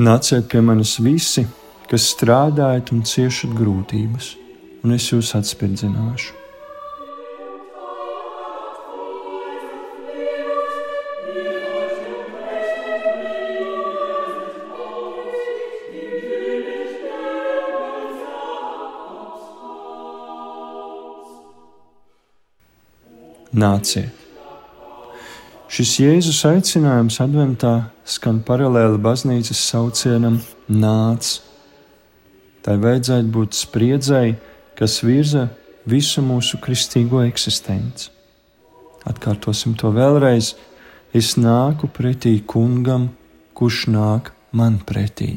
Nāciet pie manis visi, kas strādājat un ciešat grūtības, un es jūs atspirdzināšu. Nāciet! Šis Jēzus aicinājums adventā skan paralēli baznīcas saucienam Nāc! Tai vajadzētu būt spriedzēji, kas virza visu mūsu kristīgo eksistenci. Atkārtosim to vēlreiz. Es nāku pretī kungam, kurš nāk man pretī.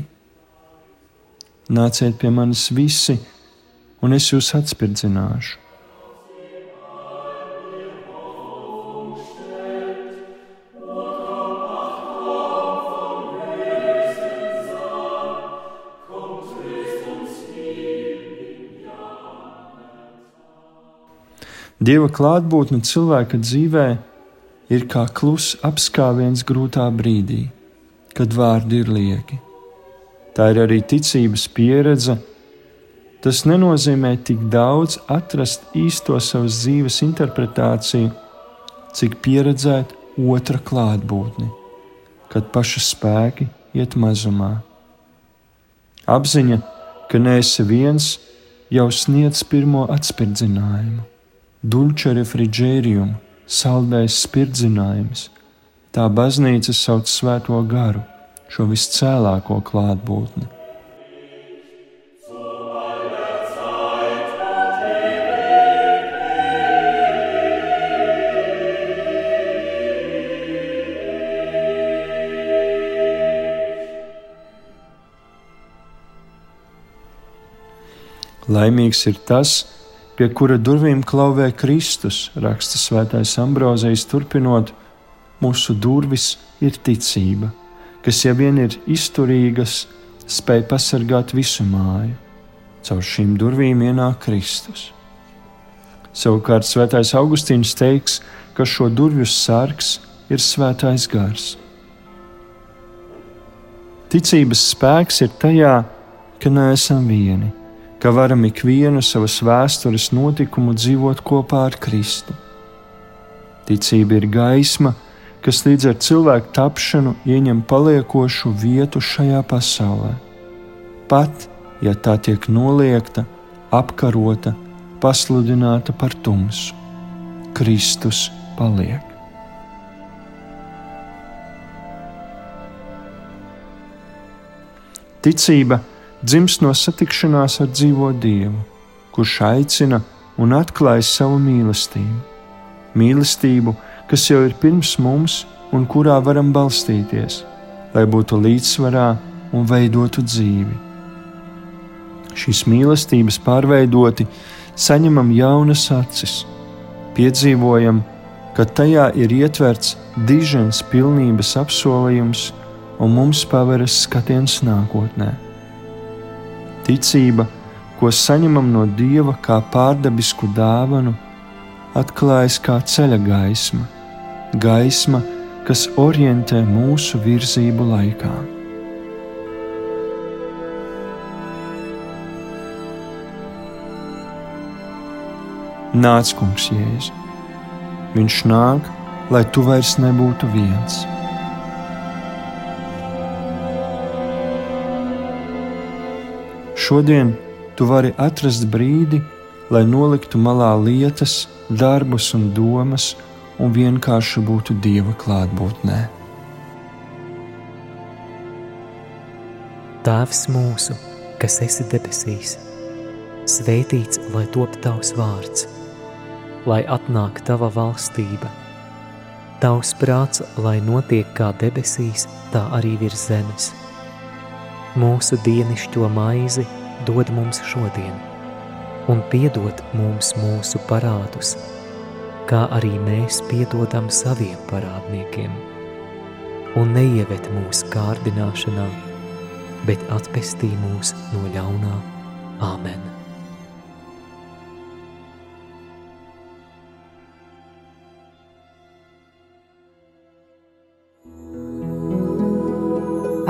Nāciet pie manis visi, un es jūs atspirdzināšu. Dieva klātbūtne cilvēka dzīvē ir kā kluss apskāviens grūtā brīdī, kad vārdi ir lieki. Tā ir arī ticības pieredze. Tas nenozīmē tik daudz atrast īsto savas dzīves interpretāciju, cik pieredzēt otra klātbūtni, kad paša spēki iet mazumā. Apziņa, ka neesi viens, jau sniedz pirmo atspirdzinājumu dulce refrigerium, saldais spirdzinājums. Tā baznīca sauc svēto garu, šo viscēlāko klātbūtni. Laimīgs ir tas, kas pie kura durvīm klauvē Kristus, raksta Svētais Ambrozijs, turpinot, mūsu durvis ir ticība, kas jau vien ir izturīgas, spēj pasargāt visu māju. Caur šīm durvīm ienāk Kristus. Savukārt Svētais Augustīns teiks, ka šo durvju sargs ir Svētais Gars. Ticības spēks ir tajā, ka neesam vieni ka varam ikvienu savas vēstures notikumu dzīvot kopā ar Kristu. Ticība ir gaisma, kas līdz ar cilvēku tapšanu ieņem paliekošu vietu šajā pasaulē. Pat ja tā tiek noliegta, apkarota, pasludināta par tumsu, Kristus paliek. Ticība ir dzimst no satikšanās ar dzīvo Dievu, kurš aicina un atklāj savu mīlestību. Mīlestību, kas jau ir pirms mums un kurā varam balstīties, lai būtu līdzsvarā un veidotu dzīvi. Šīs mīlestības pārveidoti, saņemam jaunas acis, piedzīvojam, ka tajā ir ietverts dižens pilnības apsolījums, un mums paveras skatiens nākotnē. Ticība, ko saņemam no Dieva kā pārdabisku dāvanu, atklājas kā ceļa gaisma, gaisma, kas orientē mūsu virzību laikā. Nāc, kungs, Jēzu! Viņš nāk, lai tu vairs nebūtu viens. Šodien tu vari atrast brīdi, lai noliktu malā lietas, darbus un domas, un vienkārši būtu Dieva klātbūtnē. Tēvs mūsu, kas esi debesīs, svētīts lai top tavs vārds, lai atnāk tava valstība. Tavs prāts, lai notiek kā debesīs, tā arī virs zemes Mūsu dienišķo maizi dod mums šodien, un piedod mums mūsu parādus, kā arī mēs piedodam saviem parādniekiem. Un neieved mūsu kārdināšanā, bet atpestī mūs no ļaunā. Āmen!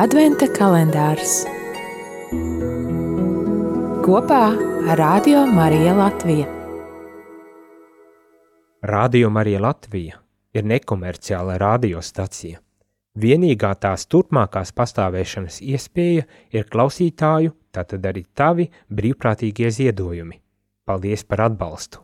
Adventa kalendārs kopā ar Radio Mariju Latviju. Radio Marija Latvija ir nekomerciāla radiostacija. Vienīgā tās turpmākās pastāvēšanas iespēja ir klausītāju, tātad arī tavi brīvprātīgie ziedojumi. Paldies par atbalstu!